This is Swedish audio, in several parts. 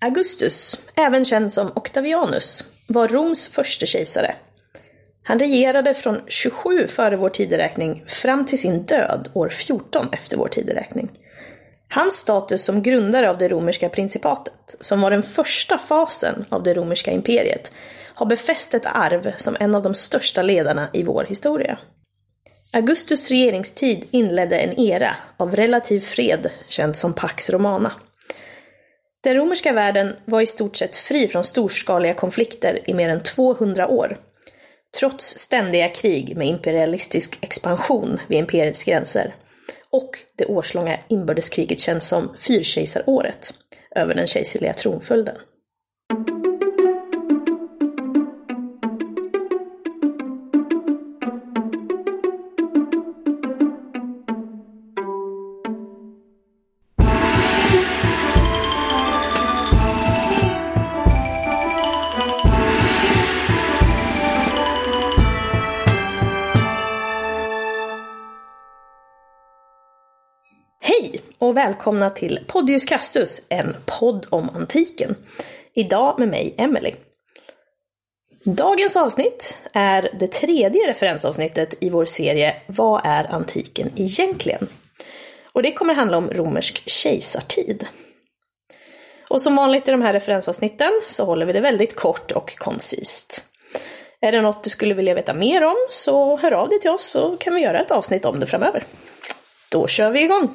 Augustus, även känd som Octavianus, var Roms första kejsare. Han regerade från 27 före vår tideräkning fram till sin död år 14 efter vår tideräkning. Hans status som grundare av det romerska principatet, som var den första fasen av det romerska imperiet, har befäst ett arv som en av de största ledarna i vår historia. Augustus regeringstid inledde en era av relativ fred, känd som Pax Romana. Den romerska världen var i stort sett fri från storskaliga konflikter i mer än 200 år, trots ständiga krig med imperialistisk expansion vid imperiets gränser och det årslånga inbördeskriget känns som fyrkejsaråret över den kejserliga tronföljden. Välkomna till Podius Castus, en podd om antiken. Idag med mig, Emily. Dagens avsnitt är det tredje referensavsnittet i vår serie Vad är antiken egentligen? Och det kommer handla om romersk kejsartid. Och som vanligt i de här referensavsnitten så håller vi det väldigt kort och koncist. Är det något du skulle vilja veta mer om så hör av dig till oss så kan vi göra ett avsnitt om det framöver. Då kör vi igång!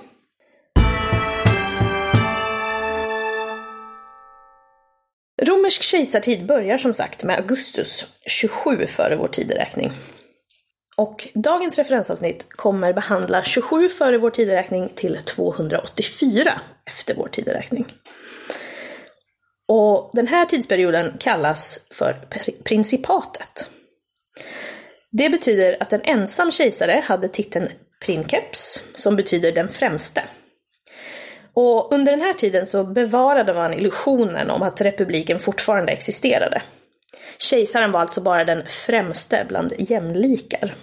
Romersk kejsartid börjar som sagt med Augustus 27 före vår tideräkning. Och dagens referensavsnitt kommer behandla 27 före vår tideräkning till 284 efter vår tideräkning. Och den här tidsperioden kallas för principatet. Det betyder att en ensam kejsare hade titeln princeps, som betyder den främste. Och under den här tiden så bevarade man illusionen om att republiken fortfarande existerade. Kejsaren var alltså bara den främste bland jämlikar.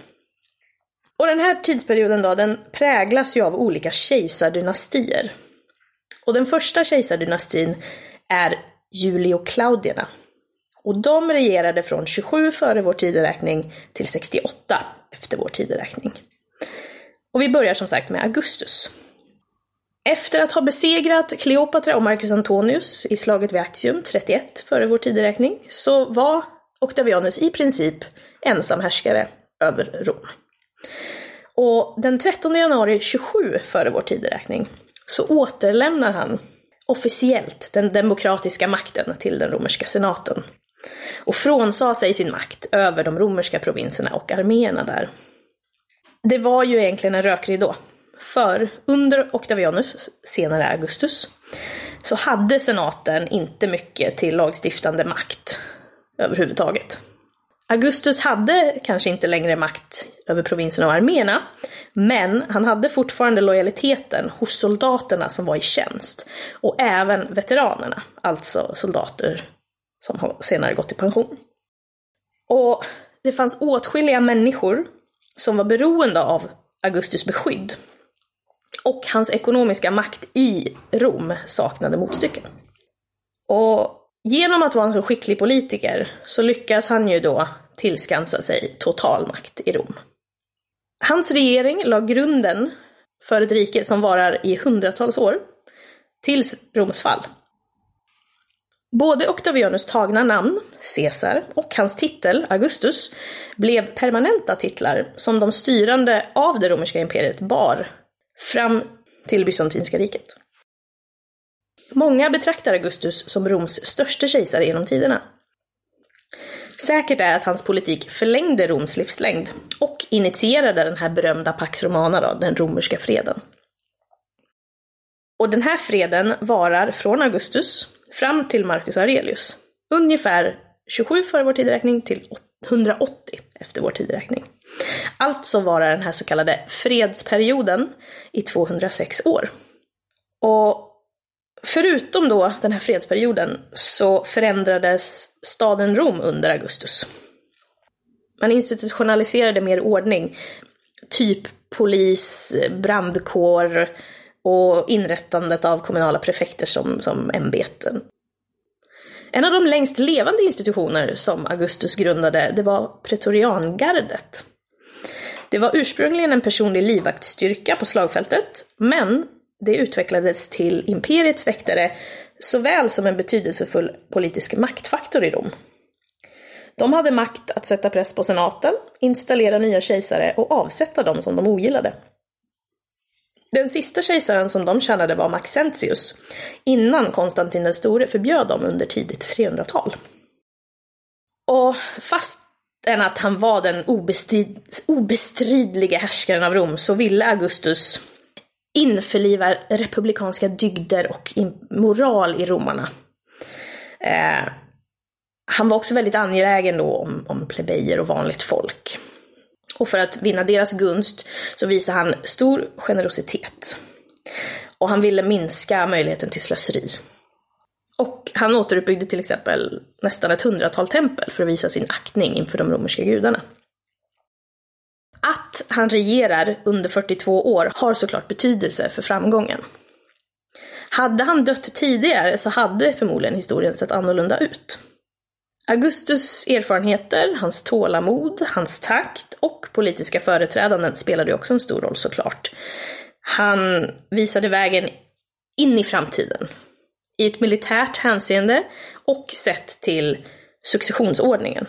Och den här tidsperioden då, den präglas ju av olika kejsardynastier. Och den första kejsardynastin är Julio-Claudierna. Och de regerade från 27 före vår tideräkning till 68 efter vår tideräkning. Och vi börjar som sagt med Augustus. Efter att ha besegrat Kleopatra och Marcus Antonius i slaget vid Actium 31 före vår tideräkning så var Octavianus i princip ensam härskare över Rom. Och den 13 januari 27 före vår tideräkning så återlämnar han officiellt den demokratiska makten till den romerska senaten och frånsade sig sin makt över de romerska provinserna och arméerna där. Det var ju egentligen en rökridå för under Octavianus, senare Augustus, så hade senaten inte mycket till lagstiftande makt överhuvudtaget. Augustus hade kanske inte längre makt över provinserna och arméerna, men han hade fortfarande lojaliteten hos soldaterna som var i tjänst, och även veteranerna, alltså soldater som senare gått i pension. Och det fanns åtskilliga människor som var beroende av Augustus beskydd och hans ekonomiska makt i Rom saknade motstycke. Och genom att vara en så skicklig politiker så lyckas han ju då tillskansa sig total makt i Rom. Hans regering la grunden för ett rike som varar i hundratals år, tills Roms fall. Både Octavianus tagna namn, Caesar, och hans titel, Augustus, blev permanenta titlar som de styrande av det romerska imperiet bar fram till Bysantinska riket. Många betraktar Augustus som Roms största kejsare genom tiderna. Säkert är att hans politik förlängde Roms livslängd och initierade den här berömda Pax Romana, då, den romerska freden. Och den här freden varar från Augustus fram till Marcus Aurelius, ungefär 27 före vår tideräkning till 180 efter vår tideräkning. Alltså varar den här så kallade fredsperioden i 206 år. Och förutom då den här fredsperioden så förändrades staden Rom under Augustus. Man institutionaliserade mer ordning, typ polis, brandkår och inrättandet av kommunala prefekter som, som ämbeten. En av de längst levande institutioner som Augustus grundade, det var pretoriangardet. Det var ursprungligen en personlig livvaktstyrka på slagfältet, men det utvecklades till imperiets väktare såväl som en betydelsefull politisk maktfaktor i Rom. De hade makt att sätta press på senaten, installera nya kejsare och avsätta dem som de ogillade. Den sista kejsaren som de tjänade var Maxentius, innan Konstantin den store förbjöd dem under tidigt 300-tal. Och fastän att han var den obestrid, obestridliga härskaren av Rom så ville Augustus införliva republikanska dygder och moral i romarna. Eh, han var också väldigt angelägen då om, om plebejer och vanligt folk. Och för att vinna deras gunst så visade han stor generositet. Och han ville minska möjligheten till slöseri. Och han återuppbyggde till exempel nästan ett hundratal tempel för att visa sin aktning inför de romerska gudarna. Att han regerar under 42 år har såklart betydelse för framgången. Hade han dött tidigare så hade förmodligen historien sett annorlunda ut. Augustus erfarenheter, hans tålamod, hans takt och politiska företrädanden spelade också en stor roll såklart. Han visade vägen in i framtiden. I ett militärt hänseende och sett till successionsordningen.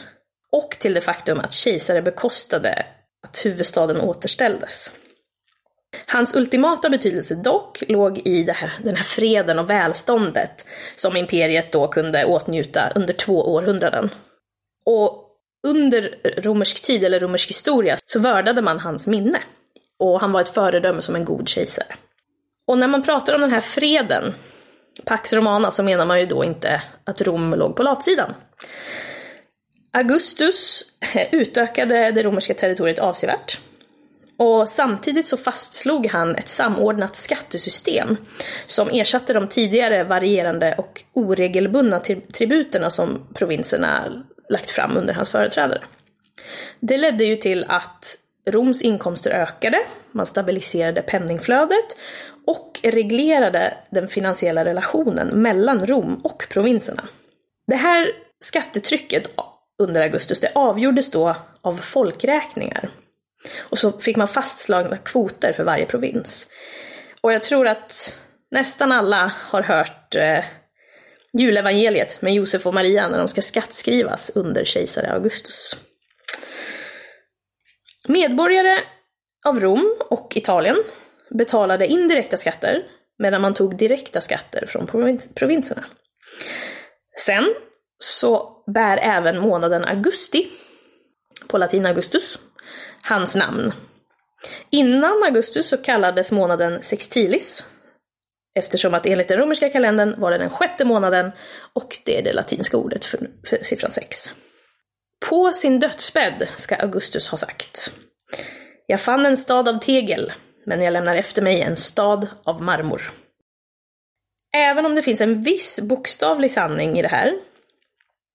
Och till det faktum att kejsare bekostade att huvudstaden återställdes. Hans ultimata betydelse dock låg i här, den här freden och välståndet som imperiet då kunde åtnjuta under två århundraden. Och under romersk tid, eller romersk historia, så vördade man hans minne. Och han var ett föredöme som en god kejsare. Och när man pratar om den här freden, Pax Romana, så menar man ju då inte att Rom låg på latsidan. Augustus utökade det romerska territoriet avsevärt. Och samtidigt så fastslog han ett samordnat skattesystem som ersatte de tidigare varierande och oregelbundna tributerna som provinserna lagt fram under hans företrädare. Det ledde ju till att Roms inkomster ökade, man stabiliserade penningflödet och reglerade den finansiella relationen mellan Rom och provinserna. Det här skattetrycket under Augustus, det avgjordes då av folkräkningar och så fick man fastslagna kvoter för varje provins. Och jag tror att nästan alla har hört eh, julevangeliet med Josef och Maria när de ska skattskrivas under kejsare Augustus. Medborgare av Rom och Italien betalade indirekta skatter medan man tog direkta skatter från provins provinserna. Sen så bär även månaden augusti, på latin augustus, hans namn. Innan Augustus så kallades månaden Sextilis, eftersom att enligt den romerska kalendern var det den sjätte månaden och det är det latinska ordet för, för siffran sex. På sin dödsbädd ska Augustus ha sagt Jag fann en stad av tegel, men jag lämnar efter mig en stad av marmor. Även om det finns en viss bokstavlig sanning i det här,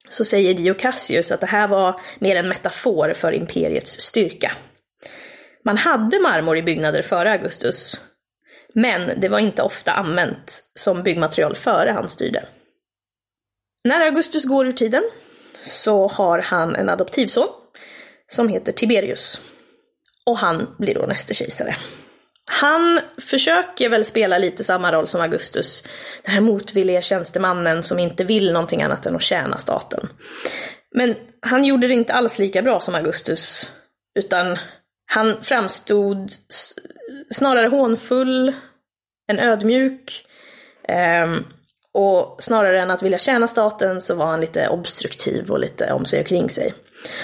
så säger Dio Cassius att det här var mer en metafor för imperiets styrka. Man hade marmor i byggnader före Augustus, men det var inte ofta använt som byggmaterial före han styrde. När Augustus går ur tiden så har han en adoptivson som heter Tiberius. Och han blir då näste kejsare. Han försöker väl spela lite samma roll som Augustus, den här motvilliga tjänstemannen som inte vill någonting annat än att tjäna staten. Men han gjorde det inte alls lika bra som Augustus, utan han framstod snarare hånfull, än ödmjuk, ehm, och snarare än att vilja tjäna staten så var han lite obstruktiv och lite om sig och kring sig.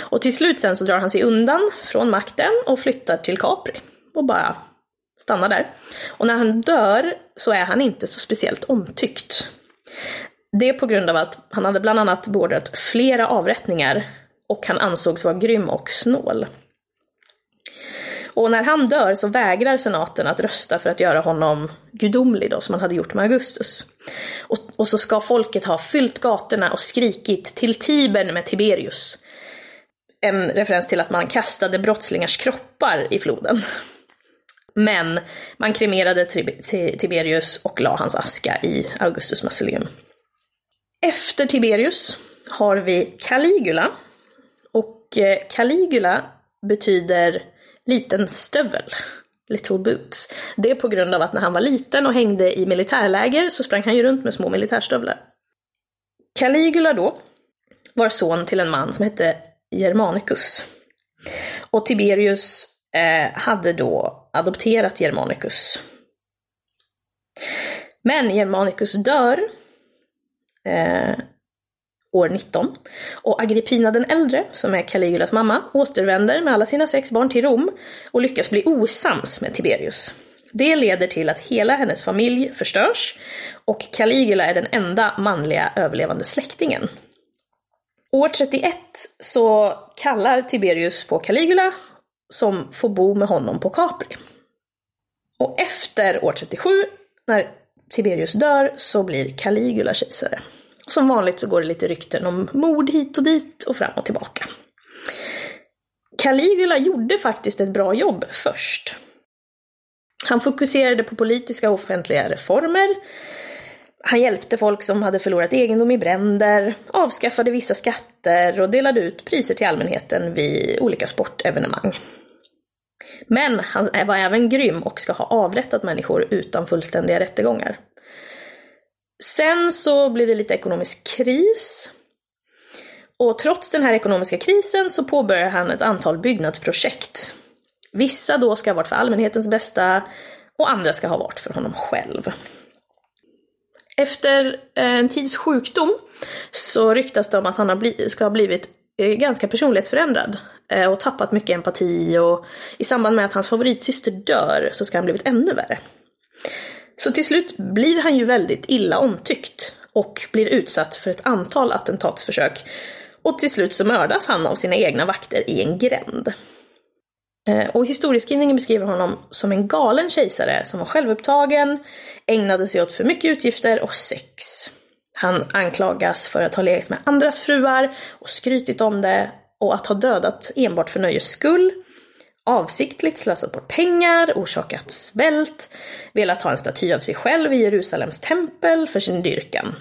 Och till slut sen så drar han sig undan från makten och flyttar till Capri och bara stannar där. Och när han dör så är han inte så speciellt omtyckt. Det är på grund av att han hade bland annat beordrat flera avrättningar och han ansågs vara grym och snål. Och när han dör så vägrar senaten att rösta för att göra honom gudomlig då, som man hade gjort med Augustus. Och, och så ska folket ha fyllt gatorna och skrikit till Tibern med Tiberius. En referens till att man kastade brottslingars kroppar i floden. Men man kremerade Tiberius och la hans aska i Augustus mausoleum. Efter Tiberius har vi Caligula. Och eh, Caligula betyder liten stövel. Little boots. Det är på grund av att när han var liten och hängde i militärläger så sprang han ju runt med små militärstövlar. Caligula då var son till en man som hette Germanicus. Och Tiberius eh, hade då adopterat Germanicus. Men Germanicus dör eh, år 19. Och Agrippina den äldre, som är Caligulas mamma, återvänder med alla sina sex barn till Rom och lyckas bli osams med Tiberius. Det leder till att hela hennes familj förstörs och Caligula är den enda manliga överlevande släktingen. År 31 så kallar Tiberius på Caligula som får bo med honom på Capri. Och efter år 37, när Tiberius dör, så blir Caligula kejsare. Och som vanligt så går det lite rykten om mord hit och dit och fram och tillbaka. Caligula gjorde faktiskt ett bra jobb först. Han fokuserade på politiska och offentliga reformer. Han hjälpte folk som hade förlorat egendom i bränder, avskaffade vissa skatter och delade ut priser till allmänheten vid olika sportevenemang. Men han var även grym och ska ha avrättat människor utan fullständiga rättegångar. Sen så blir det lite ekonomisk kris. Och trots den här ekonomiska krisen så påbörjar han ett antal byggnadsprojekt. Vissa då ska ha varit för allmänhetens bästa och andra ska ha varit för honom själv. Efter eh, en tids sjukdom så ryktas det om att han ska ha blivit ganska personlighetsförändrad eh, och tappat mycket empati och i samband med att hans favoritsyster dör så ska han blivit ännu värre. Så till slut blir han ju väldigt illa omtyckt och blir utsatt för ett antal attentatsförsök. Och till slut så mördas han av sina egna vakter i en gränd. Eh, och historieskrivningen beskriver honom som en galen kejsare som var självupptagen, ägnade sig åt för mycket utgifter och sex. Han anklagas för att ha legat med andras fruar och skrytit om det och att ha dödat enbart för nöjes skull avsiktligt slösat bort pengar, orsakat svält, velat ha en staty av sig själv i Jerusalems tempel för sin dyrkan.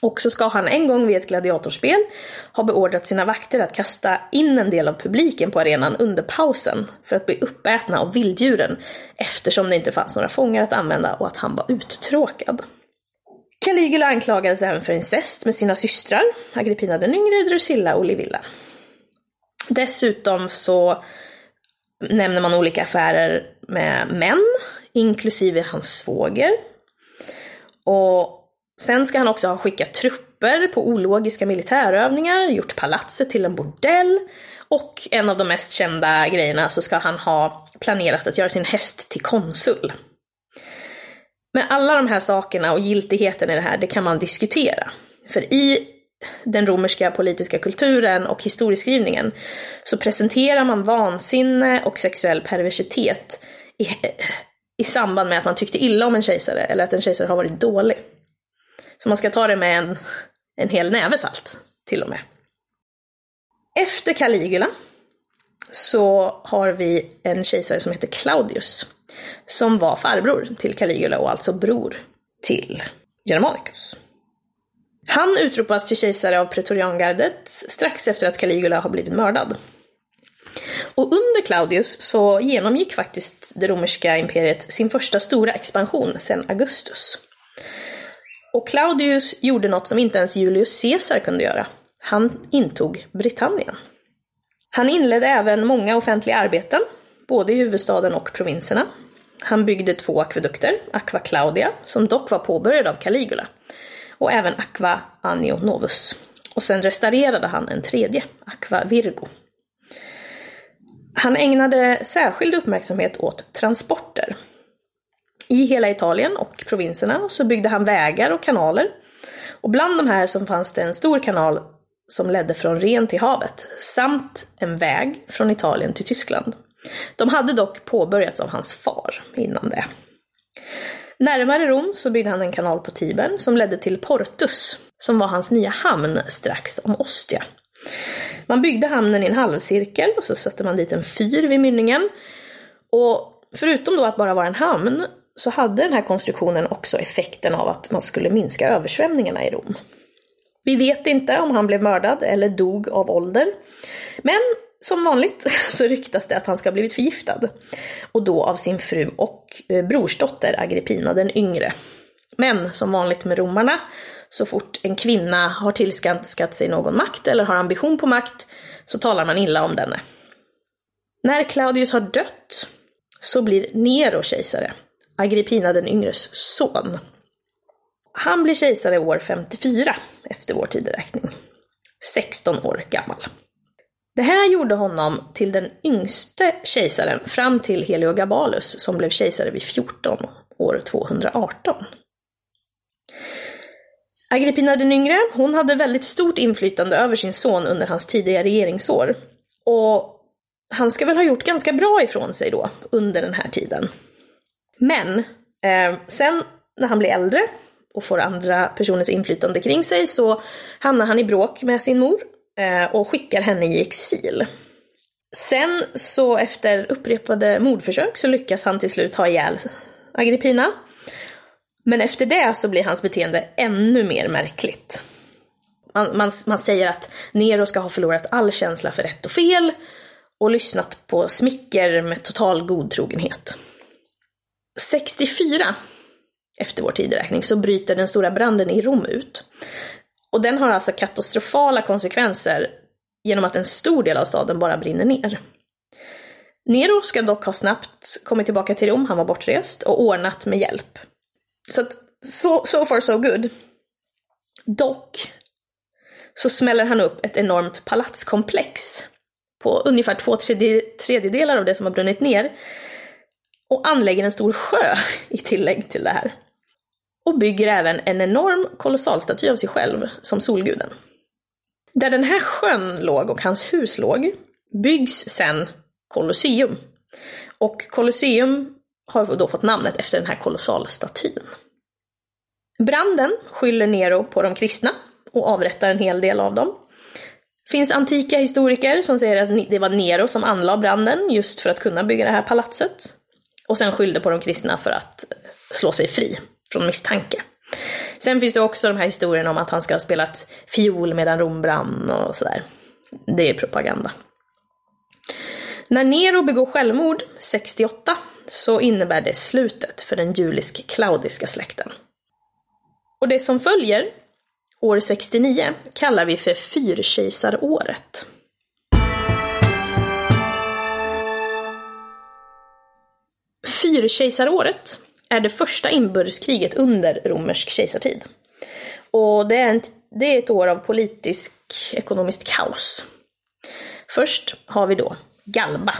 Och så ska han en gång vid ett gladiatorspel ha beordrat sina vakter att kasta in en del av publiken på arenan under pausen för att bli uppätna av vilddjuren eftersom det inte fanns några fångar att använda och att han var uttråkad. Caligula anklagades även för incest med sina systrar, Agrippina den yngre, Drusilla och Livilla. Dessutom så nämner man olika affärer med män, inklusive hans svåger. Och sen ska han också ha skickat trupper på ologiska militärövningar, gjort palatset till en bordell och en av de mest kända grejerna så ska han ha planerat att göra sin häst till konsul. Men alla de här sakerna och giltigheten i det här, det kan man diskutera. För i den romerska politiska kulturen och historieskrivningen så presenterar man vansinne och sexuell perversitet i, i samband med att man tyckte illa om en kejsare eller att en kejsare har varit dålig. Så man ska ta det med en, en hel näve salt, till och med. Efter Caligula så har vi en kejsare som heter Claudius, som var farbror till Caligula och alltså bror till Germanicus. Han utropas till kejsare av pretoriangardet strax efter att Caligula har blivit mördad. Och under Claudius så genomgick faktiskt det romerska imperiet sin första stora expansion sedan Augustus. Och Claudius gjorde något som inte ens Julius Caesar kunde göra. Han intog Britannien. Han inledde även många offentliga arbeten, både i huvudstaden och provinserna. Han byggde två akvedukter, Aqua Claudia, som dock var påbörjad av Caligula, och även Aqua Anio Novus. Och sen restaurerade han en tredje, Aqua Virgo. Han ägnade särskild uppmärksamhet åt transporter. I hela Italien och provinserna så byggde han vägar och kanaler. Och bland de här så fanns det en stor kanal som ledde från Ren till havet, samt en väg från Italien till Tyskland. De hade dock påbörjats av hans far innan det. Närmare Rom så byggde han en kanal på Tibern som ledde till Portus, som var hans nya hamn strax om Ostia. Man byggde hamnen i en halvcirkel och så satte man dit en fyr vid mynningen. Och förutom då att bara vara en hamn så hade den här konstruktionen också effekten av att man skulle minska översvämningarna i Rom. Vi vet inte om han blev mördad eller dog av ålder. Men som vanligt så ryktas det att han ska ha blivit förgiftad. Och då av sin fru och eh, brorsdotter Agrippina den yngre. Men som vanligt med romarna, så fort en kvinna har tillskanskat sig någon makt eller har ambition på makt, så talar man illa om denne. När Claudius har dött så blir Nero kejsare, Agrippina den yngres son. Han blir kejsare år 54 efter vår tideräkning. 16 år gammal. Det här gjorde honom till den yngste kejsaren fram till Heliogabalus som blev kejsare vid 14 år 218. Agrippina den yngre, hon hade väldigt stort inflytande över sin son under hans tidiga regeringsår. Och han ska väl ha gjort ganska bra ifrån sig då, under den här tiden. Men eh, sen när han blir äldre och får andra personers inflytande kring sig så hamnar han i bråk med sin mor Eh, och skickar henne i exil. Sen så efter upprepade mordförsök så lyckas han till slut ha ihjäl Agrippina. Men efter det så blir hans beteende ännu mer märkligt. Man, man, man säger att Nero ska ha förlorat all känsla för rätt och fel och lyssnat på smicker med total godtrogenhet. 64 efter vår tideräkning så bryter den stora branden i Rom ut. Och den har alltså katastrofala konsekvenser genom att en stor del av staden bara brinner ner. Nero ska dock ha snabbt kommit tillbaka till Rom, han var bortrest, och ordnat med hjälp. Så att, so, so far so good. Dock så smäller han upp ett enormt palatskomplex på ungefär två tredjedelar av det som har brunnit ner och anlägger en stor sjö i tillägg till det här. Och bygger även en enorm kolossalstaty av sig själv som Solguden. Där den här sjön låg och hans hus låg byggs sen Colosseum. Och Colosseum har då fått namnet efter den här kolossalstatyn. Branden skyller Nero på de kristna och avrättar en hel del av dem. Det finns antika historiker som säger att det var Nero som anlade branden just för att kunna bygga det här palatset. Och sen skyllde på de kristna för att slå sig fri från misstanke. Sen finns det också de här historierna om att han ska ha spelat fiol medan Rom brann och sådär. Det är propaganda. När Nero begår självmord 68 så innebär det slutet för den julisk-klaudiska släkten. Och det som följer, år 69, kallar vi för fyrkejsaråret. Fyrkejsaråret är det första inbördeskriget under romersk kejsartid. Och det är, en, det är ett år av politisk, ekonomiskt kaos. Först har vi då Galba.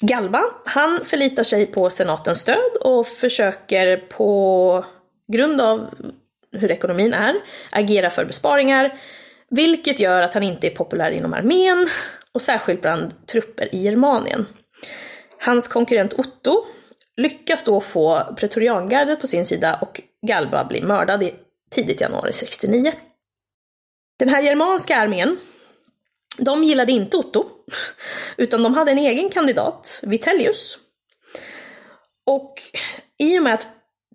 Galba, han förlitar sig på senatens stöd och försöker på grund av hur ekonomin är agera för besparingar, vilket gör att han inte är populär inom armén och särskilt bland trupper i Germanien. Hans konkurrent Otto lyckas då få pretoriangardet på sin sida och Galba blir mördad i tidigt januari 69. Den här germanska armén, de gillade inte Otto, utan de hade en egen kandidat, Vitellius. Och i och med att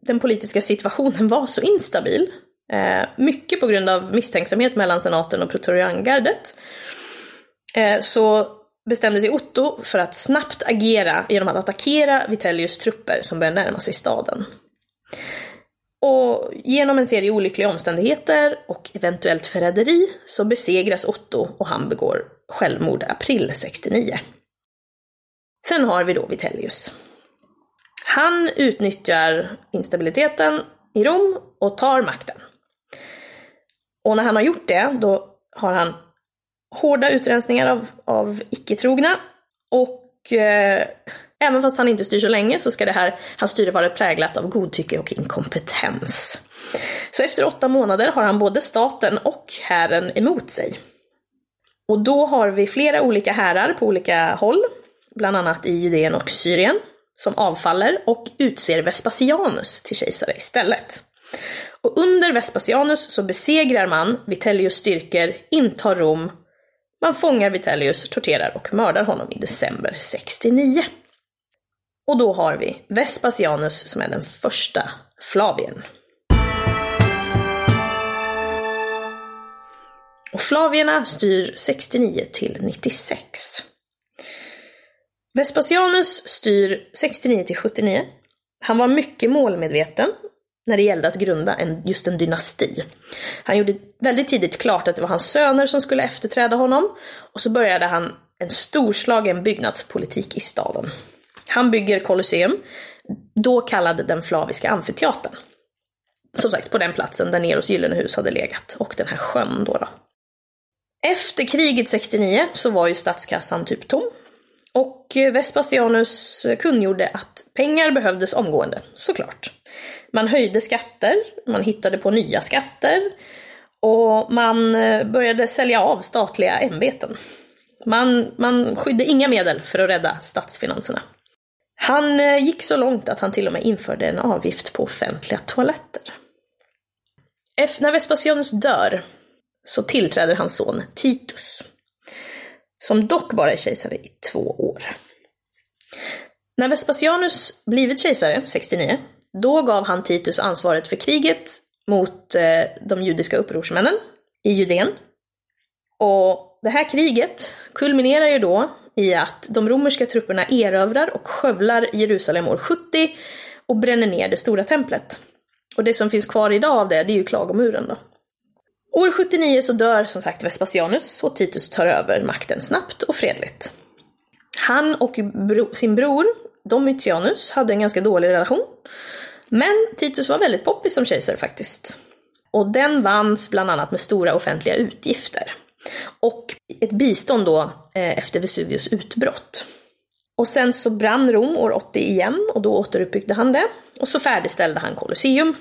den politiska situationen var så instabil, eh, mycket på grund av misstänksamhet mellan senaten och pretoriangardet, eh, så bestämde sig Otto för att snabbt agera genom att attackera Vitellius trupper som började närma sig staden. Och genom en serie olyckliga omständigheter och eventuellt förräderi så besegras Otto och han begår självmord april 69. Sen har vi då Vitellius. Han utnyttjar instabiliteten i Rom och tar makten. Och när han har gjort det, då har han hårda utrensningar av, av icke-trogna. Och eh, även fast han inte styr så länge så ska det här, hans styre vara präglat av godtycke och inkompetens. Så efter åtta månader har han både staten och hären emot sig. Och då har vi flera olika härar på olika håll, bland annat i Judeen och Syrien, som avfaller och utser Vespasianus till kejsare istället. Och under Vespasianus så besegrar man Vitellius styrkor, intar Rom man fångar Vitellius, torterar och mördar honom i december 69. Och då har vi Vespasianus som är den första Flavien. Och Flavierna styr 69 till 96. Vespasianus styr 69 till 79. Han var mycket målmedveten när det gällde att grunda en, just en dynasti. Han gjorde väldigt tidigt klart att det var hans söner som skulle efterträda honom och så började han en storslagen byggnadspolitik i staden. Han bygger Colosseum, då kallad den Flaviska amfiteatern. Som sagt, på den platsen där Neros gyllene hus hade legat, och den här sjön då. då. Efter kriget 69 så var ju statskassan typ tom. Och Vespasianus kungjorde att pengar behövdes omgående, såklart. Man höjde skatter, man hittade på nya skatter och man eh, började sälja av statliga ämbeten. Man, man skydde inga medel för att rädda statsfinanserna. Han eh, gick så långt att han till och med införde en avgift på offentliga toaletter. När Vespasianus dör så tillträder hans son Titus, som dock bara är kejsare i två år. När Vespasianus blivit kejsare, 69, då gav han Titus ansvaret för kriget mot eh, de judiska upprorsmännen i Judeen. Och det här kriget kulminerar ju då i att de romerska trupperna erövrar och skövlar Jerusalem år 70 och bränner ner det stora templet. Och det som finns kvar idag av det, det är ju klagomuren då. År 79 så dör som sagt Vespasianus och Titus tar över makten snabbt och fredligt. Han och bro sin bror Domitianus hade en ganska dålig relation. Men Titus var väldigt poppis som kejsare faktiskt. Och den vanns bland annat med stora offentliga utgifter. Och ett bistånd då eh, efter Vesuvius utbrott. Och sen så brann Rom år 80 igen och då återuppbyggde han det. Och så färdigställde han Colosseum.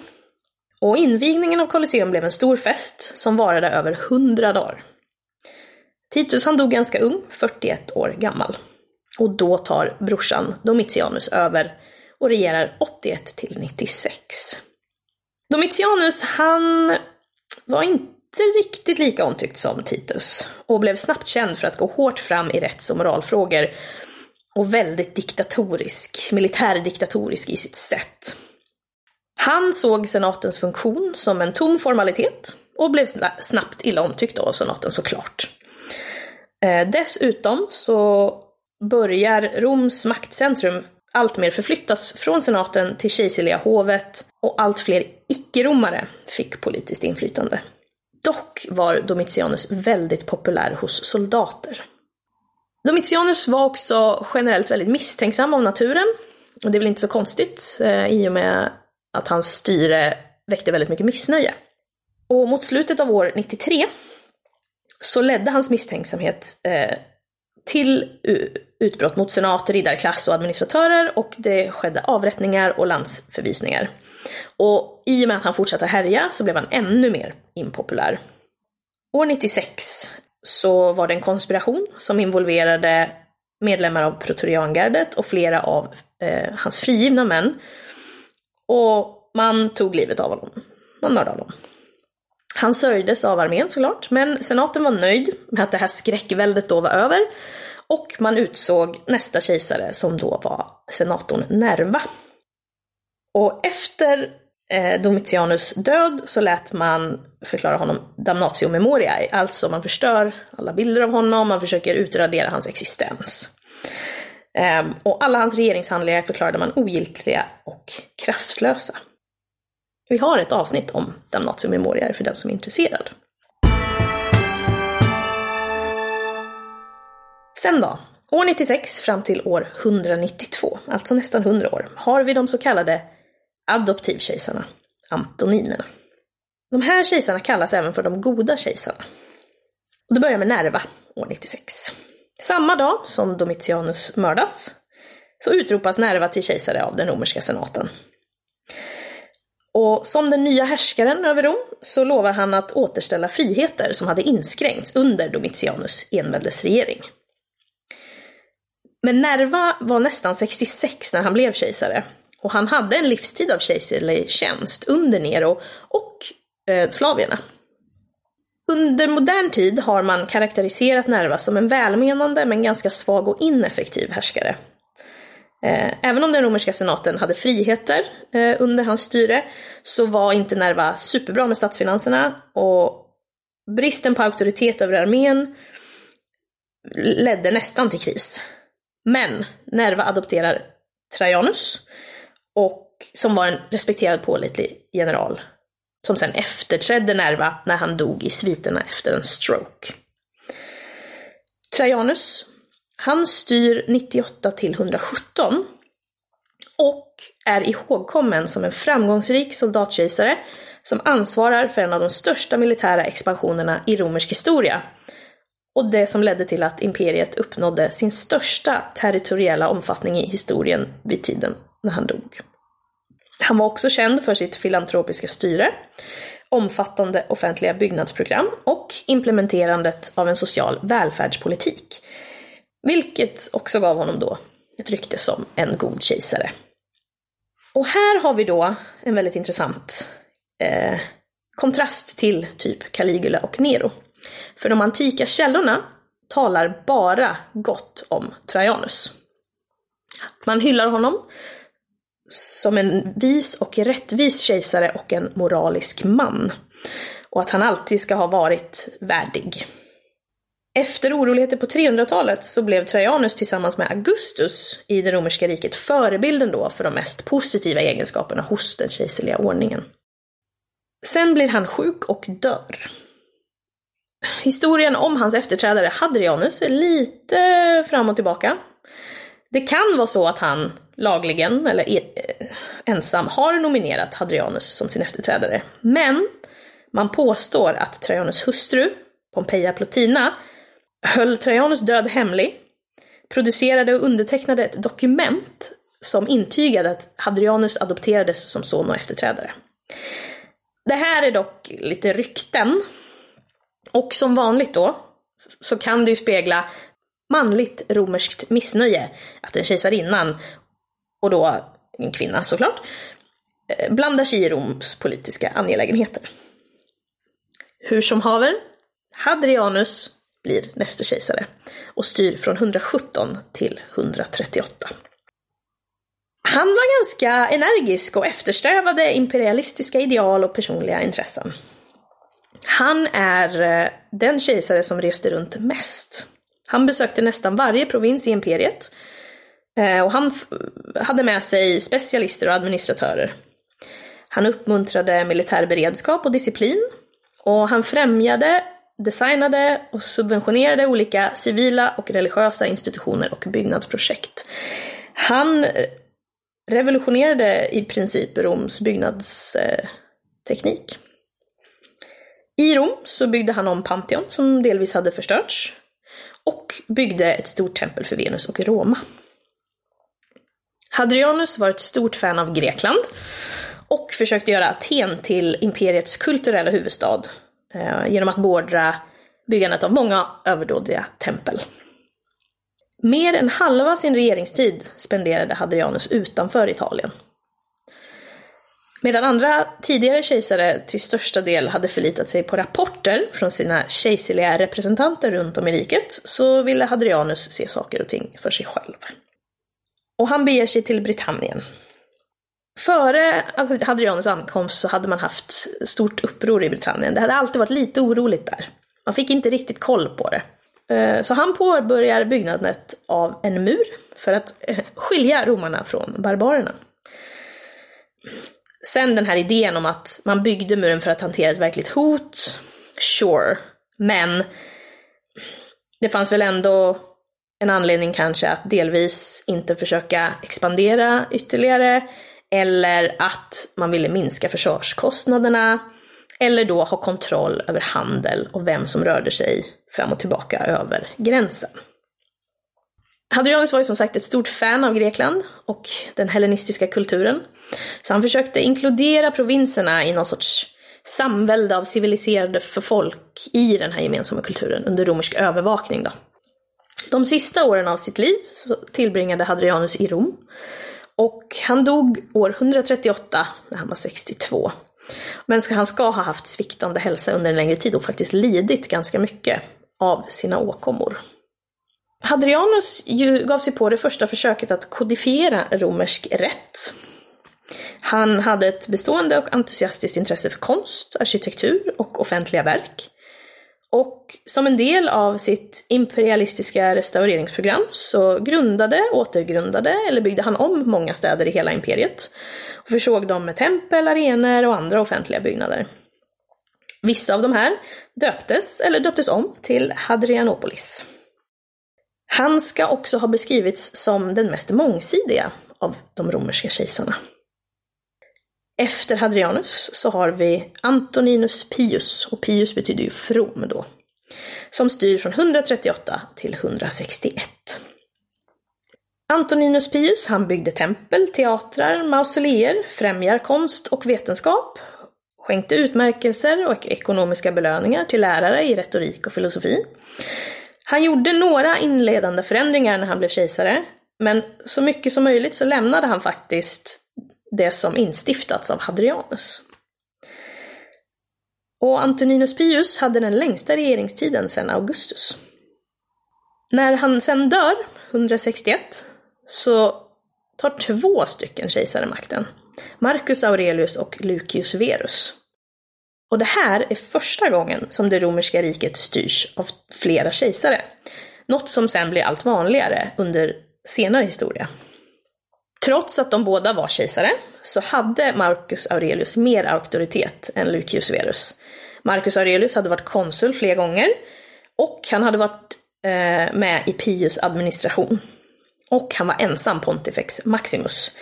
Och invigningen av Colosseum blev en stor fest som varade över 100 dagar. Titus han dog ganska ung, 41 år gammal. Och då tar brorsan Domitianus över och regerar 81 till 96. Domitianus, han var inte riktigt lika omtyckt som Titus och blev snabbt känd för att gå hårt fram i rätts och moralfrågor och väldigt diktatorisk, militärdiktatorisk i sitt sätt. Han såg senatens funktion som en tom formalitet och blev snabbt illa omtyckt av senaten såklart. Eh, dessutom så börjar Roms maktcentrum alltmer förflyttas från senaten till kejserliga hovet och allt fler icke-romare fick politiskt inflytande. Dock var Domitianus väldigt populär hos soldater. Domitianus var också generellt väldigt misstänksam av naturen. Och det är väl inte så konstigt eh, i och med att hans styre väckte väldigt mycket missnöje. Och mot slutet av år 93 så ledde hans misstänksamhet eh, till utbrott mot senat, riddarklass och administratörer och det skedde avrättningar och landsförvisningar. Och i och med att han fortsatte härja så blev han ännu mer impopulär. År 96 så var det en konspiration som involverade medlemmar av Pretoriangardet och flera av eh, hans frigivna män. Och man tog livet av honom. Man mördade honom. Han sörjdes av armén såklart, men senaten var nöjd med att det här skräckväldet då var över och man utsåg nästa kejsare som då var senatorn Nerva. Och efter eh, Domitianus död så lät man förklara honom damnatio memoriae, alltså man förstör alla bilder av honom, man försöker utradera hans existens. Ehm, och alla hans regeringshandlingar förklarade man ogiltiga och kraftlösa. Vi har ett avsnitt om damnatio memoriae för den som är intresserad. Sen då? År 96 fram till år 192, alltså nästan 100 år, har vi de så kallade adoptivkejsarna, Antoninerna. De här kejsarna kallas även för de goda kejsarna. Och det börjar med Nerva år 96. Samma dag som Domitianus mördas så utropas Nerva till kejsare av den romerska senaten. Och som den nya härskaren över Rom så lovar han att återställa friheter som hade inskränkts under Domitianus enväldesregering. Men Nerva var nästan 66 när han blev kejsare. Och han hade en livstid av kejserlig tjänst under Nero och eh, Flavierna. Under modern tid har man karaktäriserat Nerva som en välmenande men ganska svag och ineffektiv härskare. Eh, även om den romerska senaten hade friheter eh, under hans styre så var inte Nerva superbra med statsfinanserna och bristen på auktoritet över armén ledde nästan till kris. Men Nerva adopterar Trajanus, och, som var en respekterad pålitlig general, som sen efterträdde Nerva när han dog i sviterna efter en stroke. Trajanus, han styr 98 till 117 och är ihågkommen som en framgångsrik soldatkejsare som ansvarar för en av de största militära expansionerna i romersk historia. Och det som ledde till att imperiet uppnådde sin största territoriella omfattning i historien vid tiden när han dog. Han var också känd för sitt filantropiska styre, omfattande offentliga byggnadsprogram och implementerandet av en social välfärdspolitik. Vilket också gav honom då ett rykte som en god kejsare. Och här har vi då en väldigt intressant eh, kontrast till typ Caligula och Nero. För de antika källorna talar bara gott om Trajanus. Man hyllar honom som en vis och rättvis kejsare och en moralisk man. Och att han alltid ska ha varit värdig. Efter oroligheter på 300-talet så blev Trajanus tillsammans med Augustus i det romerska riket förebilden då för de mest positiva egenskaperna hos den kejserliga ordningen. Sen blir han sjuk och dör. Historien om hans efterträdare Hadrianus är lite fram och tillbaka. Det kan vara så att han lagligen, eller e- eh, ensam, har nominerat Hadrianus som sin efterträdare. Men man påstår att Trajanus hustru, Pompeia Plotina, höll Trajanus död hemlig, producerade och undertecknade ett dokument som intygade att Hadrianus adopterades som son och efterträdare. Det här är dock lite rykten. Och som vanligt då, så kan det ju spegla manligt romerskt missnöje att en kejsarinnan, och då en kvinna såklart, eh, blandar sig i Roms politiska angelägenheter. Hur som haver, Hadrianus blir nästa kejsare och styr från 117 till 138. Han var ganska energisk och eftersträvade imperialistiska ideal och personliga intressen. Han är eh, den kejsare som reste runt mest. Han besökte nästan varje provins i imperiet eh, och han hade med sig specialister och administratörer. Han uppmuntrade militär beredskap och disciplin och han främjade, designade och subventionerade olika civila och religiösa institutioner och byggnadsprojekt. Han eh, revolutionerade i princip Roms byggnadsteknik. I Rom så byggde han om Pantheon som delvis hade förstörts och byggde ett stort tempel för Venus och Roma. Hadrianus var ett stort fan av Grekland och försökte göra Aten till imperiets kulturella huvudstad eh, genom att beordra byggandet av många överdådiga tempel. Mer än halva sin regeringstid spenderade Hadrianus utanför Italien. Medan andra tidigare kejsare till största del hade förlitat sig på rapporter från sina kejserliga representanter runt om i riket så ville Hadrianus se saker och ting för sig själv. Och han beger sig till Britannien. Före Hadrianus ankomst så hade man haft stort uppror i Britannien. Det hade alltid varit lite oroligt där. Man fick inte riktigt koll på det. Eh, så han påbörjar byggnadet av en mur för att eh, skilja romarna från barbarerna. Sen den här idén om att man byggde muren för att hantera ett verkligt hot, sure. Men det fanns väl ändå en anledning kanske att delvis inte försöka expandera ytterligare, eller att man ville minska försvarskostnaderna, eller då ha kontroll över handel och vem som rörde sig fram och tillbaka över gränsen. Hadrianus var ju som sagt ett stort fan av Grekland och den hellenistiska kulturen. Så han försökte inkludera provinserna i någon sorts samvälde av civiliserade för folk i den här gemensamma kulturen under romersk övervakning då. De sista åren av sitt liv tillbringade Hadrianus i Rom. Och han dog år 138 när han var 62. Men han ska ha haft sviktande hälsa under en längre tid och faktiskt lidit ganska mycket av sina åkommor. Hadrianus gav sig på det första försöket att kodifiera romersk rätt. Han hade ett bestående och entusiastiskt intresse för konst, arkitektur och offentliga verk. Och som en del av sitt imperialistiska restaureringsprogram så grundade, återgrundade eller byggde han om många städer i hela imperiet och försåg dem med tempel, arenor och andra offentliga byggnader. Vissa av de här döptes eller döptes om till Hadrianopolis. Han ska också ha beskrivits som den mest mångsidiga av de romerska kejsarna. Efter Hadrianus så har vi Antoninus Pius, och Pius betyder ju from då, som styr från 138 till 161. Antoninus Pius, han byggde tempel, teatrar, mausoleer, främjar konst och vetenskap, skänkte utmärkelser och ekonomiska belöningar till lärare i retorik och filosofi. Han gjorde några inledande förändringar när han blev kejsare, men så mycket som möjligt så lämnade han faktiskt det som instiftats av Hadrianus. Och Antoninus Pius hade den längsta regeringstiden sedan Augustus. När han sen dör, 161, så tar två stycken kejsare makten. Marcus Aurelius och Lucius Verus. Och det här är första gången som det romerska riket styrs av flera kejsare. Något som sen blir allt vanligare under senare historia. Trots att de båda var kejsare så hade Marcus Aurelius mer auktoritet än Lucius Verus. Marcus Aurelius hade varit konsul flera gånger och han hade varit eh, med i Pius administration. Och han var ensam pontifex maximus.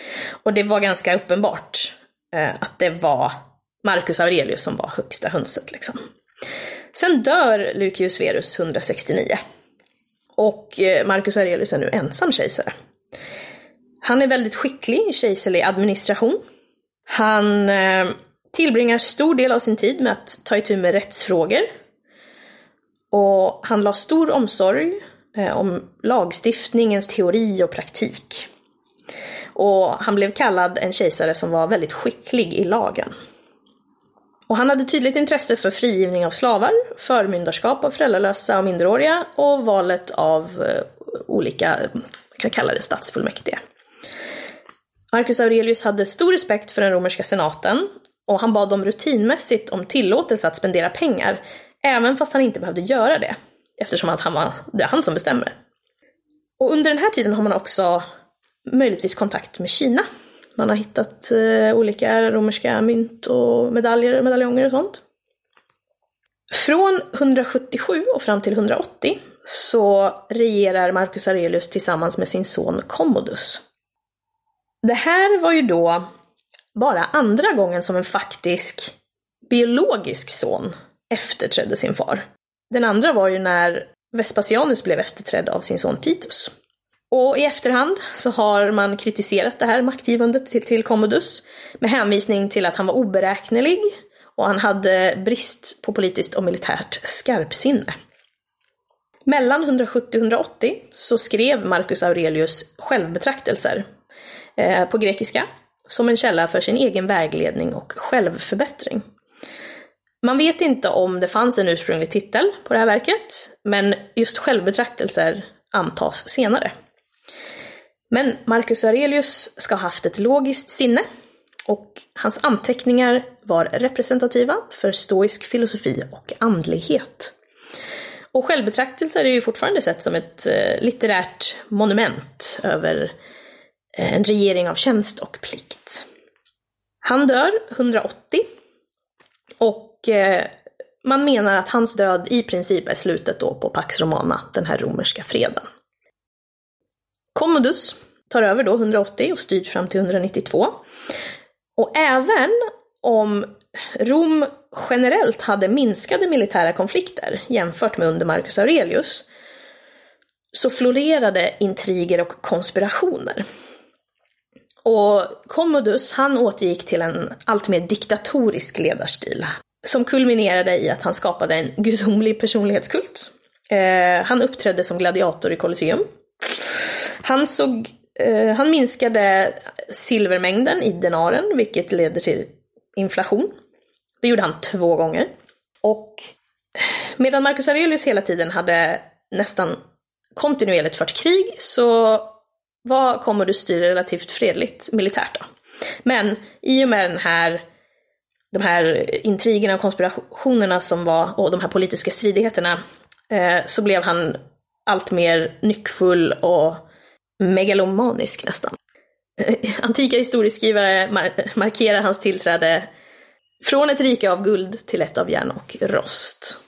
Och det var ganska uppenbart eh, att det var Marcus Aurelius som var högsta hönset liksom. Sen dör Lucius Verus 169. Och eh, Marcus Aurelius är nu ensam kejsare. Han är väldigt skicklig i kejserlig administration. Han eh, tillbringar stor del av sin tid med att ta itu med rättsfrågor. Och han la stor omsorg eh, om lagstiftningens teori och praktik. Och han blev kallad en kejsare som var väldigt skicklig i lagen. Och han hade tydligt intresse för frigivning av slavar, förmyndarskap av föräldralösa och minderåriga och valet av eh, olika, man kan kalla det statsfullmäktige. Marcus Aurelius hade stor respekt för den romerska senaten och han bad dem rutinmässigt om tillåtelse att spendera pengar, även fast han inte behövde göra det, eftersom att han var, det är han som bestämmer. Och under den här tiden har man också möjligtvis kontakt med Kina. Man har hittat eh, olika romerska mynt och medaljer, medaljonger och sånt. Från 177 och fram till 180 så regerar Marcus Aurelius tillsammans med sin son Commodus. Det här var ju då bara andra gången som en faktisk biologisk son efterträdde sin far. Den andra var ju när Vespasianus blev efterträdd av sin son Titus. Och i efterhand så har man kritiserat det här maktgivandet till, till Commodus med hänvisning till att han var oberäknelig och han hade brist på politiskt och militärt skarpsinne. Mellan 170 och 180 så skrev Marcus Aurelius självbetraktelser eh, på grekiska som en källa för sin egen vägledning och självförbättring. Man vet inte om det fanns en ursprunglig titel på det här verket, men just självbetraktelser antas senare. Men Marcus Aurelius ska ha haft ett logiskt sinne och hans anteckningar var representativa för stoisk filosofi och andlighet. Och självbetraktelser är ju fortfarande sett som ett eh, litterärt monument över eh, en regering av tjänst och plikt. Han dör 180 och eh, man menar att hans död i princip är slutet då på Pax Romana, den här romerska freden. Commodus tar över då 180 och styr fram till 192. Och även om Rom generellt hade minskade militära konflikter jämfört med under Marcus Aurelius så florerade intriger och konspirationer. Och Commodus, han återgick till en allt mer diktatorisk ledarstil som kulminerade i att han skapade en gudomlig personlighetskult. Eh, han uppträdde som gladiator i Colosseum. Han, såg, eh, han minskade silvermängden i denaren, vilket leder till inflation. Det gjorde han två gånger. Och medan Marcus Aurelius hela tiden hade nästan kontinuerligt fört krig så var Commodus styr relativt fredligt militärt. Då. Men i och med den här de här intrigerna och konspirationerna som var, och de här politiska stridigheterna, eh, så blev han allt mer nyckfull och megalomanisk nästan. Antika historieskrivare markerar hans tillträde från ett rike av guld till ett av järn och rost.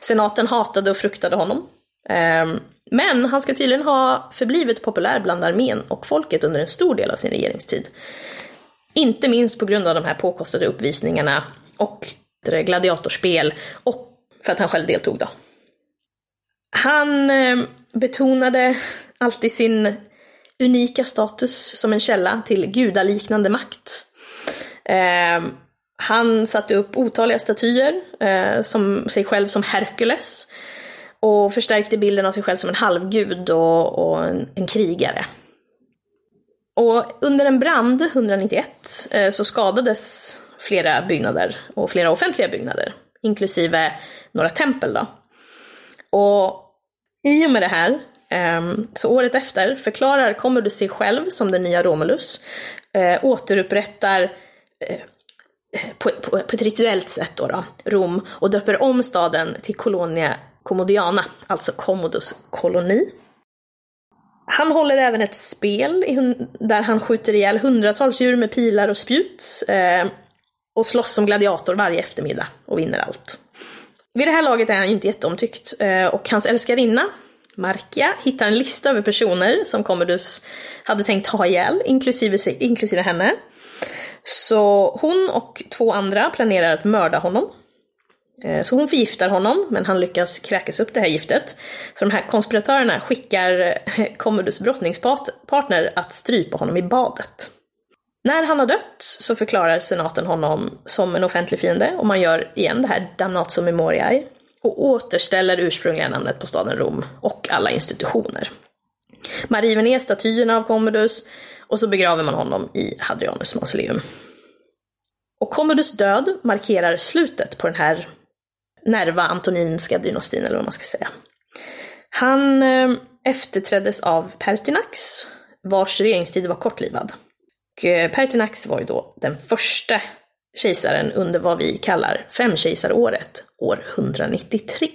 Senaten hatade och fruktade honom. Ehm, men han ska tydligen ha förblivit populär bland armén och folket under en stor del av sin regeringstid. Inte minst på grund av de här påkostade uppvisningarna och gladiatorspel och för att han själv deltog då. Han ehm, betonade alltid sin unika status som en källa till gudaliknande makt. Eh, han satte upp otaliga statyer, eh, som sig själv som Herkules, och förstärkte bilden av sig själv som en halvgud och, och en, en, krigare. Och under en brand 191 eh, så skadades flera byggnader, och flera offentliga byggnader, inklusive några tempel då. Och i och med det här ehm, så året efter förklarar Commodus sig själv som den nya Romulus, eh, återupprättar eh, på, på, på, ett rituellt sätt då, då, Rom och döper om staden till Colonia Commodiana, alltså Commodus koloni. Han håller även ett spel där han skjuter ihjäl hundratals djur med pilar och spjut eh, och slåss som gladiator varje eftermiddag och vinner allt. Vid det här laget är han ju inte jätteomtyckt eh, och hans älskarinna Markia hittar en lista över personer som Commodus hade tänkt ha ihjäl, inklusive, inklusive henne. Så hon och två andra planerar att mörda honom. Eh, så hon förgiftar honom, men han lyckas kräkas upp det här giftet. Så de här konspiratörerna skickar eh, Commodus brottningspartner att strypa honom i badet. När han har dött så förklarar senaten honom som en offentlig fiende och man gör igen det här damnatio memoriae, och återställer ursprungliga namnet på staden Rom och alla institutioner. Man river ner statyerna av Commodus och så begraver man honom i Hadrianus mausoleum. Och Commodus död markerar slutet på den här Nerva Antoninska dynastin, eller vad man ska säga. Han eh, efterträddes av Pertinax, vars regeringstid var kortlivad. Eh, Pertinax var ju då den första kejsaren under vad vi kallar femkejsaråret, år 193.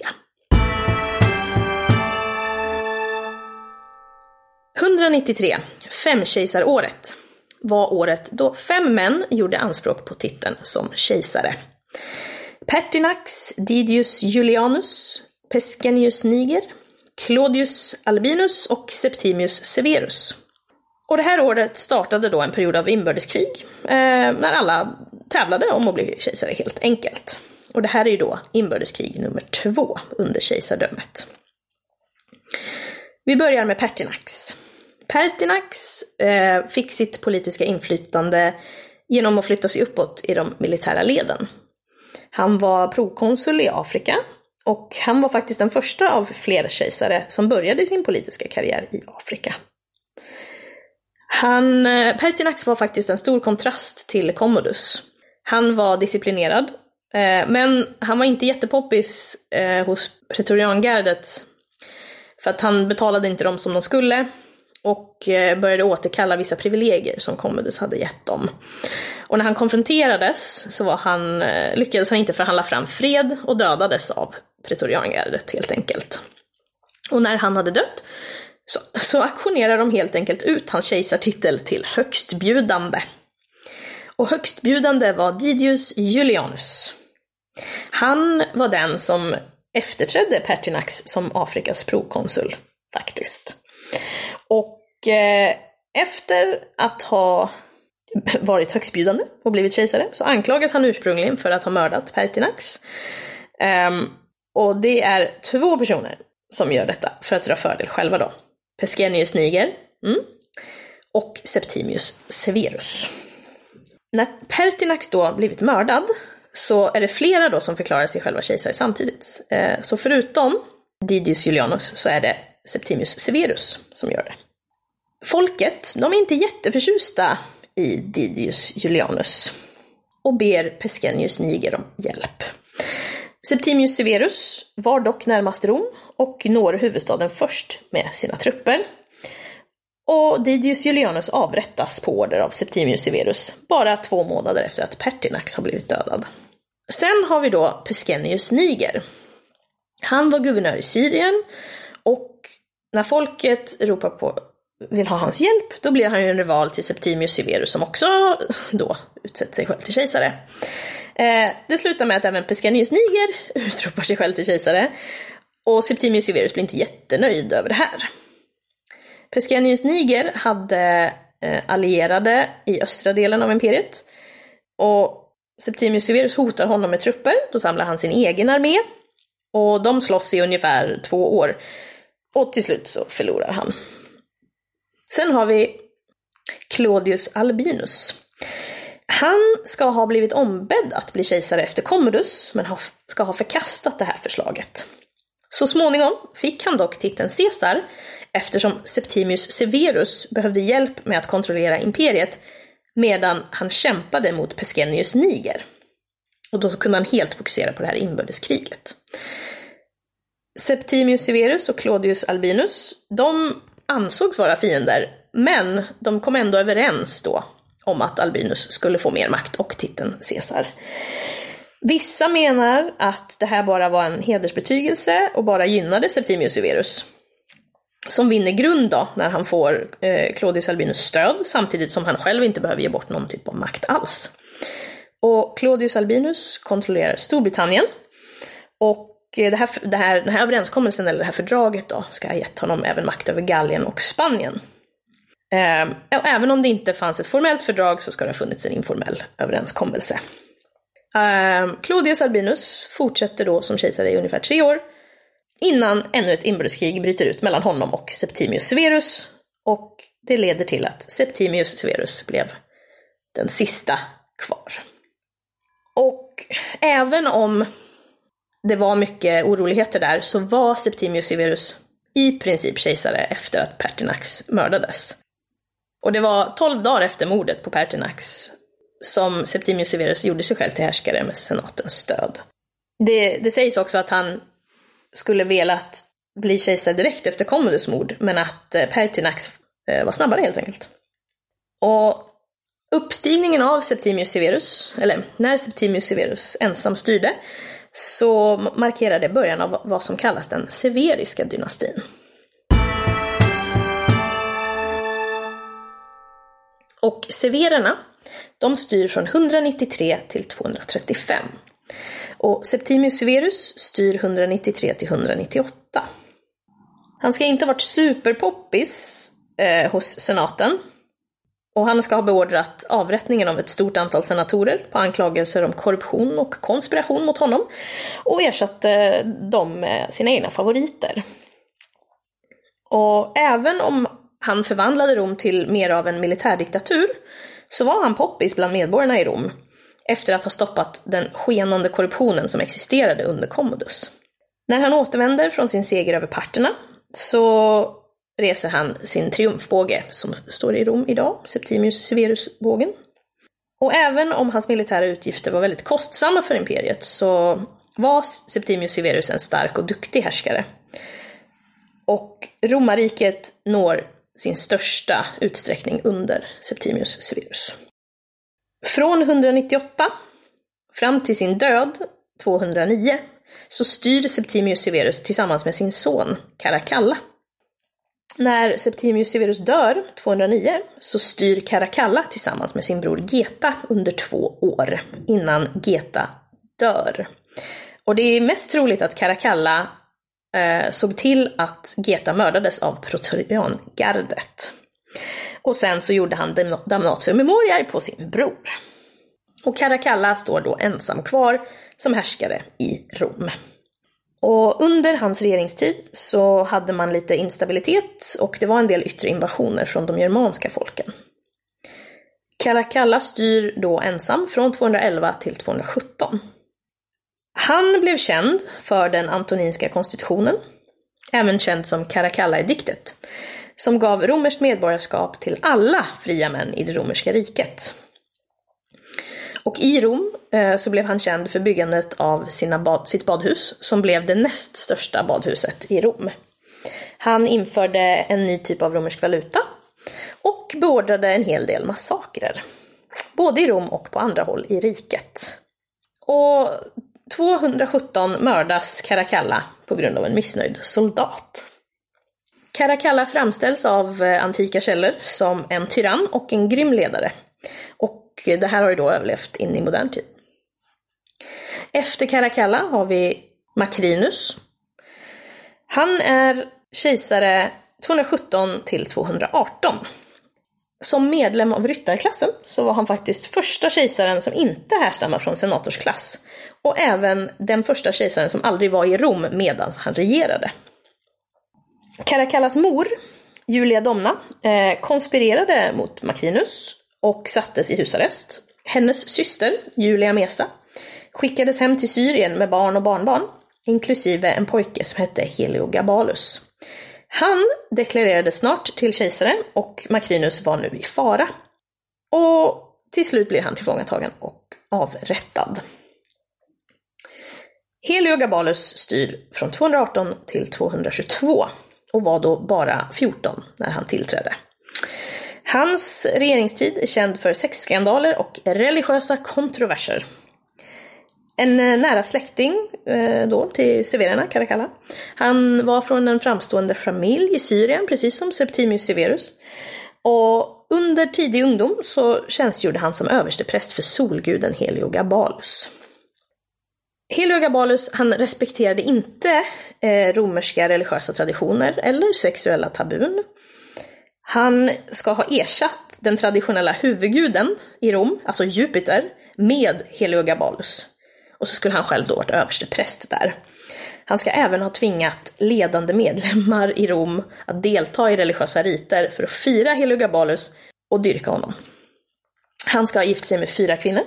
193, femkejsaråret, var året då fem män gjorde anspråk på titeln som kejsare. Pertinax Didius Julianus, Pescenius Niger, Claudius Albinus och Septimius Severus. Och det här året startade då en period av inbördeskrig, eh, när alla tävlade om att bli kejsare helt enkelt. Och det här är ju då inbördeskrig nummer två under kejsardömet. Vi börjar med Pertinax. Pertinax eh, fick sitt politiska inflytande genom att flytta sig uppåt i de militära leden. Han var prokonsul i Afrika och han var faktiskt den första av flera kejsare som började sin politiska karriär i Afrika. Han, eh, Pertinax var faktiskt en stor kontrast till Commodus. Han var disciplinerad, eh, men han var inte jättepoppis eh, hos pretoriangardet. För att han betalade inte dem som de skulle och eh, började återkalla vissa privilegier som Commodus hade gett dem. Och när han konfronterades så var han, eh, lyckades han inte förhandla fram fred och dödades av pretoriangardet helt enkelt. Och när han hade dött så, så auktionerar de helt enkelt ut hans kejsartitel till högstbjudande. Och högstbjudande var Didius Julianus. Han var den som efterträdde Pertinax som Afrikas prokonsul, faktiskt. Och eh, efter att ha varit högstbjudande och blivit kejsare så anklagas han ursprungligen för att ha mördat Pertinax. Um, och det är två personer som gör detta för att dra fördel själva då. Pescenius Niger mm. och Septimius Severus. När Pertinax då blivit mördad så är det flera då som förklarar sig själva kejsare samtidigt. Eh, så förutom Didius Julianus så är det Septimius Severus som gör det. Folket, de är inte jätteförtjusta i Didius Julianus och ber Pescenius Niger om hjälp. Septimius Severus var dock närmast Rom och når huvudstaden först med sina trupper. Och Didius Julianus avrättas på order av Septimius Severus, bara två månader efter att Pertinax har blivit dödad. Sen har vi då Pescennius Niger. Han var guvernör i Syrien och när folket ropar på vill ha hans hjälp, då blir han ju en rival till Septimius Severus som också då utsätter sig själv till kejsare. Eh, det slutar med att även Pescennius Niger utropar sig själv till kejsare och Septimius Severus blir inte jättenöjd över det här. Pescennius Niger hade eh, allierade i östra delen av imperiet och Septimius Severus hotar honom med trupper, då samlar han sin egen armé och de slåss i ungefär två år och till slut så förlorar han. Sen har vi Claudius Albinus. Han ska ha blivit ombedd att bli kejsare efter Commodus, men ska ha förkastat det här förslaget. Så småningom fick han dock titeln Caesar eftersom Septimius Severus behövde hjälp med att kontrollera imperiet medan han kämpade mot Pescennius Niger. Och då kunde han helt fokusera på det här inbördeskriget. Septimius Severus och Claudius Albinus, de ansågs vara fiender, men de kom ändå överens då om att Albinus skulle få mer makt och titeln Caesar. Vissa menar att det här bara var en hedersbetygelse och bara gynnade Septimius Severus. Som vinner grund då när han får eh, Claudius Albinus stöd samtidigt som han själv inte behöver ge bort någon typ av makt alls. Och Claudius Albinus kontrollerar Storbritannien. Och eh, det här, det här, den här överenskommelsen, eller det här fördraget då, ska ha gett honom även makt över Gallien och Spanien. Eh, och även om det inte fanns ett formellt fördrag så ska det ha funnits en informell överenskommelse. Eh, Claudius Albinus fortsätter då som kejsare i ungefär tre år, innan ännu ett inbördeskrig bryter ut mellan honom och Septimius Severus, och det leder till att Septimius Severus blev den sista kvar. Och även om det var mycket oroligheter där så var Septimius Severus i princip kejsare efter att Pertinax mördades. Och det var tolv dagar efter mordet på Pertinax som Septimius Severus gjorde sig själv till härskare med senatens stöd. Det, det sägs också att han skulle velat bli kejsare direkt efter Commodus mord, men att eh, Pertinax eh, var snabbare helt enkelt. Och uppstigningen av Septimius Severus, eller när Septimius Severus ensam styrde, så markerar det början av vad som kallas den severiska dynastin. Och severerna, de styr från 193 till 235. Och Septimius Severus styr 193 till 198. Han ska inte ha varit superpoppis eh, hos senaten, och han ska ha beordrat avrättningen av ett stort antal senatorer på anklagelser om korruption och konspiration mot honom och ersatte dem med sina egna favoriter. Och även om han förvandlade Rom till mer av en militärdiktatur så var han poppis bland medborgarna i Rom efter att ha stoppat den skenande korruptionen som existerade under Commodus. När han återvänder från sin seger över parterna så reser han sin triumfbåge som står i Rom idag, Septimius Severus-bågen. Och även om hans militära utgifter var väldigt kostsamma för imperiet så var Septimius Severus en stark och duktig härskare. Och romarriket når sin största utsträckning under Septimius Severus. Från 198 fram till sin död 209 så styr Septimius Severus tillsammans med sin son Caracalla när Septimius Severus dör, 209, så styr Caracalla tillsammans med sin bror Geta under två år innan Geta dör. Och det är mest troligt att Caracalla eh, såg till att Geta mördades av Protoriangardet. Och sen så gjorde han damnatio memoriae på sin bror. Och Caracalla står då ensam kvar som härskare i Rom. Och under hans regeringstid så hade man lite instabilitet och det var en del yttre invasioner från de germanska folken. Caracalla styr då ensam från 211 till 217. Han blev känd för den antoninska konstitutionen, även känd som Caracalla-ediktet, som gav romerskt medborgarskap till alla fria män i det romerska riket. Och i Rom eh, så blev han känd för byggandet av sina bad, sitt badhus, som blev det näst största badhuset i Rom. Han införde en ny typ av romersk valuta och beordrade en hel del massakrer. Både i Rom och på andra håll i riket. Och 217 mördas Caracalla på grund av en missnöjd soldat. Caracalla framställs av eh, antika källor som en tyrann och en grym ledare. Och det här har ju då överlevt in i modern tid. Efter Caracalla har vi Macrinus. Han är kejsare 217 till 218. Som medlem av ryttarklassen så var han faktiskt första kejsaren som inte härstammar från senatorsklass. Och även den första kejsaren som aldrig var i Rom medan han regerade. Caracallas mor, Julia Domna, eh, konspirerade mot Macrinus och sattes i husarrest. Hennes syster, Julia Mesa, skickades hem till Syrien med barn och barnbarn, inklusive en pojke som hette Heliogabalus. Han deklarerade snart till kejsare och Macrinus var nu i fara. Och till slut blir han tillfångatagen och avrättad. Heliogabalus styr från 218 till 222 och var då bara 14 när han tillträdde. Hans regeringstid är känd för sexskandaler och religiösa kontroverser. En eh, nära släkting eh, då till Severerna, Caracalla. Han var från en framstående familj i Syrien, precis som Septimius Severus. Och under tidig ungdom så tjänstgjorde han som överstepräst för solguden Heliogabalus. Heliogabalus, han respekterade inte eh, romerska religiösa traditioner eller sexuella tabun. Han ska ha ersatt den traditionella huvudguden i Rom, alltså Jupiter, med Heliogabalus. Och så skulle han själv då varit överstepräst där. Han ska även ha tvingat ledande medlemmar i Rom att delta i religiösa riter för att fira Heliogabalus och dyrka honom. Han ska ha gift sig med fyra kvinnor,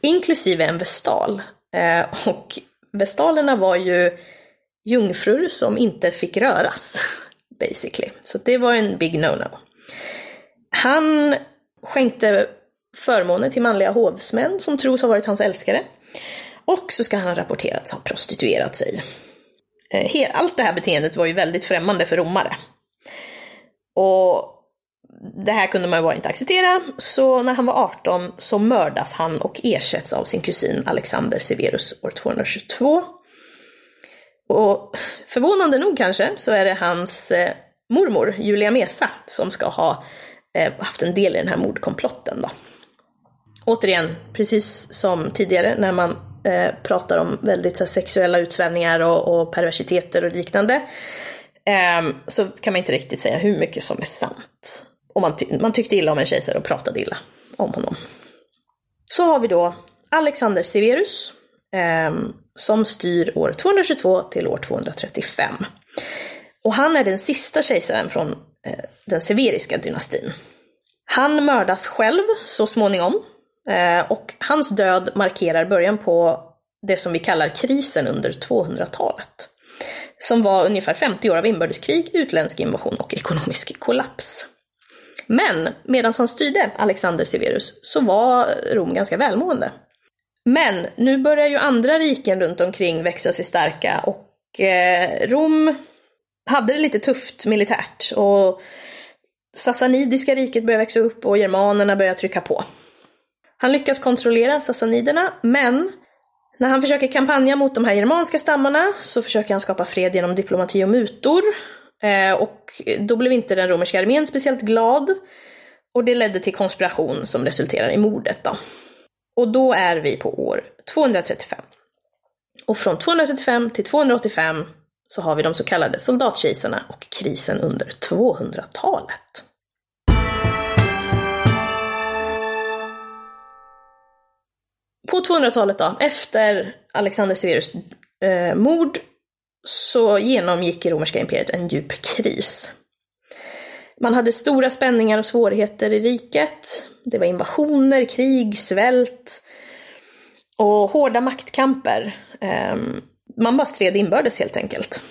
inklusive en vestal. Eh, och vestalerna var ju jungfrur som inte fick röras, basically. Så det var en big no-no. Han skänkte förmåner till manliga hovsmän som tros ha varit hans älskare. Och så ska han ha rapporterats ha prostituerat sig. Eh, allt det här beteendet var ju väldigt främmande för romare. Och det här kunde man ju bara inte acceptera, så när han var 18 så mördas han och ersätts av sin kusin Alexander Severus år 222. Och förvånande nog kanske, så är det hans eh, mormor, Julia Mesa, som ska ha eh, haft en del i den här mordkomplotten då. Återigen, precis som tidigare när man eh, pratar om väldigt så, sexuella utsvävningar och, och perversiteter och liknande, eh, så kan man inte riktigt säga hur mycket som är sant. Och man, ty man tyckte illa om en kejsare och pratade illa om honom. Så har vi då Alexander Severus, eh, som styr år 222 till år 235. Och han är den sista kejsaren från eh, den severiska dynastin. Han mördas själv så småningom Eh, och hans död markerar början på det som vi kallar krisen under 200-talet. Som var ungefär 50 år av inbördeskrig, utländsk invasion och ekonomisk kollaps. Men medan han styrde, Alexander Severus, så var Rom ganska välmående. Men nu börjar ju andra riken runt omkring växa sig starka och eh, Rom hade det lite tufft militärt. Och Sassanidiska riket börjar växa upp och germanerna börjar trycka på. Han lyckas kontrollera sassaniderna, men när han försöker kampanja mot de här germanska stammarna så försöker han skapa fred genom diplomati och mutor. Eh, och då blev inte den romerska armén speciellt glad. Och det ledde till konspiration som resulterar i mordet då. Och då är vi på år 235. Och från 235 till 285 så har vi de så kallade soldatkejsarna och krisen under 200-talet. På 200-talet då, efter Alexander Severus eh, mord, så genomgick romerska imperiet en djup kris. Man hade stora spänningar och svårigheter i riket. Det var invasioner, krig, svält och hårda maktkamper. Eh, man bara stred inbördes helt enkelt.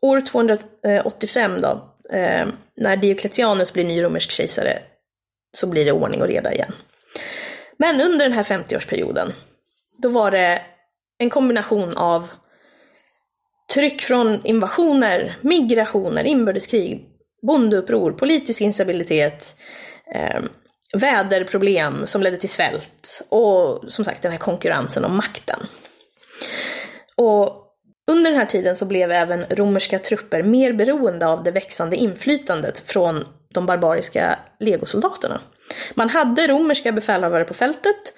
År 285 då, eh, när Diocletianus blir ny romersk kejsare, så blir det ordning och reda igen. Men under den här 50-årsperioden, då var det en kombination av tryck från invasioner, migrationer, inbördeskrig, bondeuppror, politisk instabilitet, eh, väderproblem som ledde till svält och som sagt den här konkurrensen om makten. Och under den här tiden så blev även romerska trupper mer beroende av det växande inflytandet från de barbariska legosoldaterna. Man hade romerska befälhavare på fältet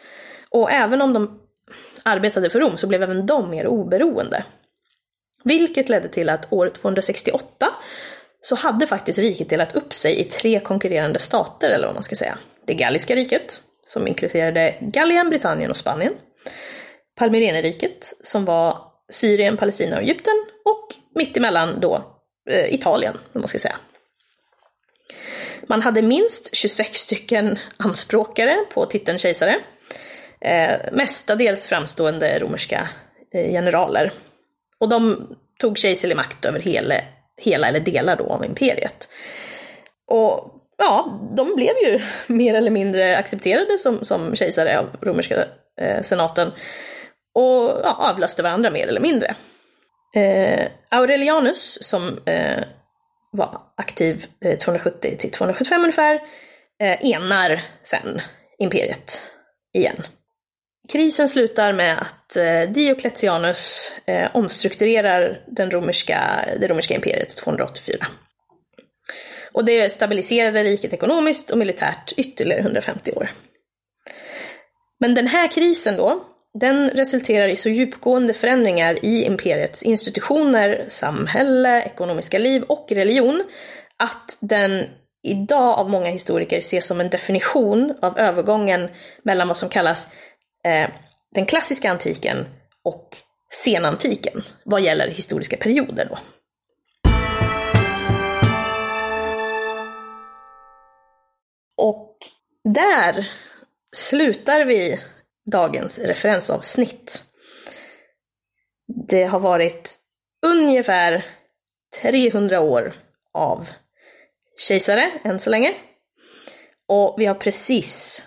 och även om de arbetade för Rom så blev även de mer oberoende. Vilket ledde till att år 268 så hade faktiskt riket delat upp sig i tre konkurrerande stater, eller vad man ska säga. Det galliska riket, som inkluderade Gallien, Britannien och Spanien. Palmyreneriket, som var Syrien, Palestina och Egypten. Och mittemellan då eh, Italien, om man ska säga. Man hade minst 26 stycken anspråkare på titeln kejsare. Eh, mestadels framstående romerska eh, generaler. Och de tog kejserlig makt över hela, hela eller delar då av imperiet. Och ja, de blev ju mer eller mindre accepterade som, som kejsare av romerska eh, senaten och ja, avlöste varandra mer eller mindre. Eh, Aurelianus, som eh, var aktiv eh, 270 till 275 ungefär, eh, enar sen imperiet igen. Krisen slutar med att eh, Diocletianus omstrukturerar den romerska, det romerska imperiet 284. Och det stabiliserade riket ekonomiskt och militärt ytterligare 150 år. Men den här krisen då, den resulterar i så djupgående förändringar i imperiets institutioner, samhälle, ekonomiska liv och religion att den idag av många historiker ses som en definition av övergången mellan vad som kallas eh, den klassiska antiken och senantiken vad gäller historiska perioder. Då. Och där slutar vi dagens referensavsnitt. Det har varit ungefär 300 år av kejsare än så länge. Och vi har precis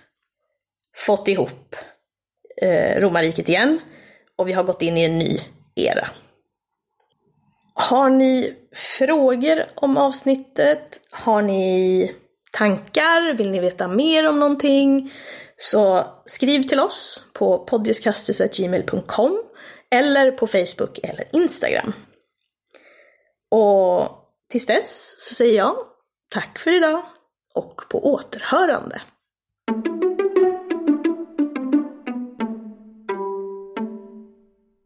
fått ihop eh, romarriket igen och vi har gått in i en ny era. Har ni frågor om avsnittet? Har ni tankar? Vill ni veta mer om någonting? Så skriv till oss på podiuskastus.gmail.com eller på Facebook eller Instagram. Och tills dess så säger jag tack för idag och på återhörande.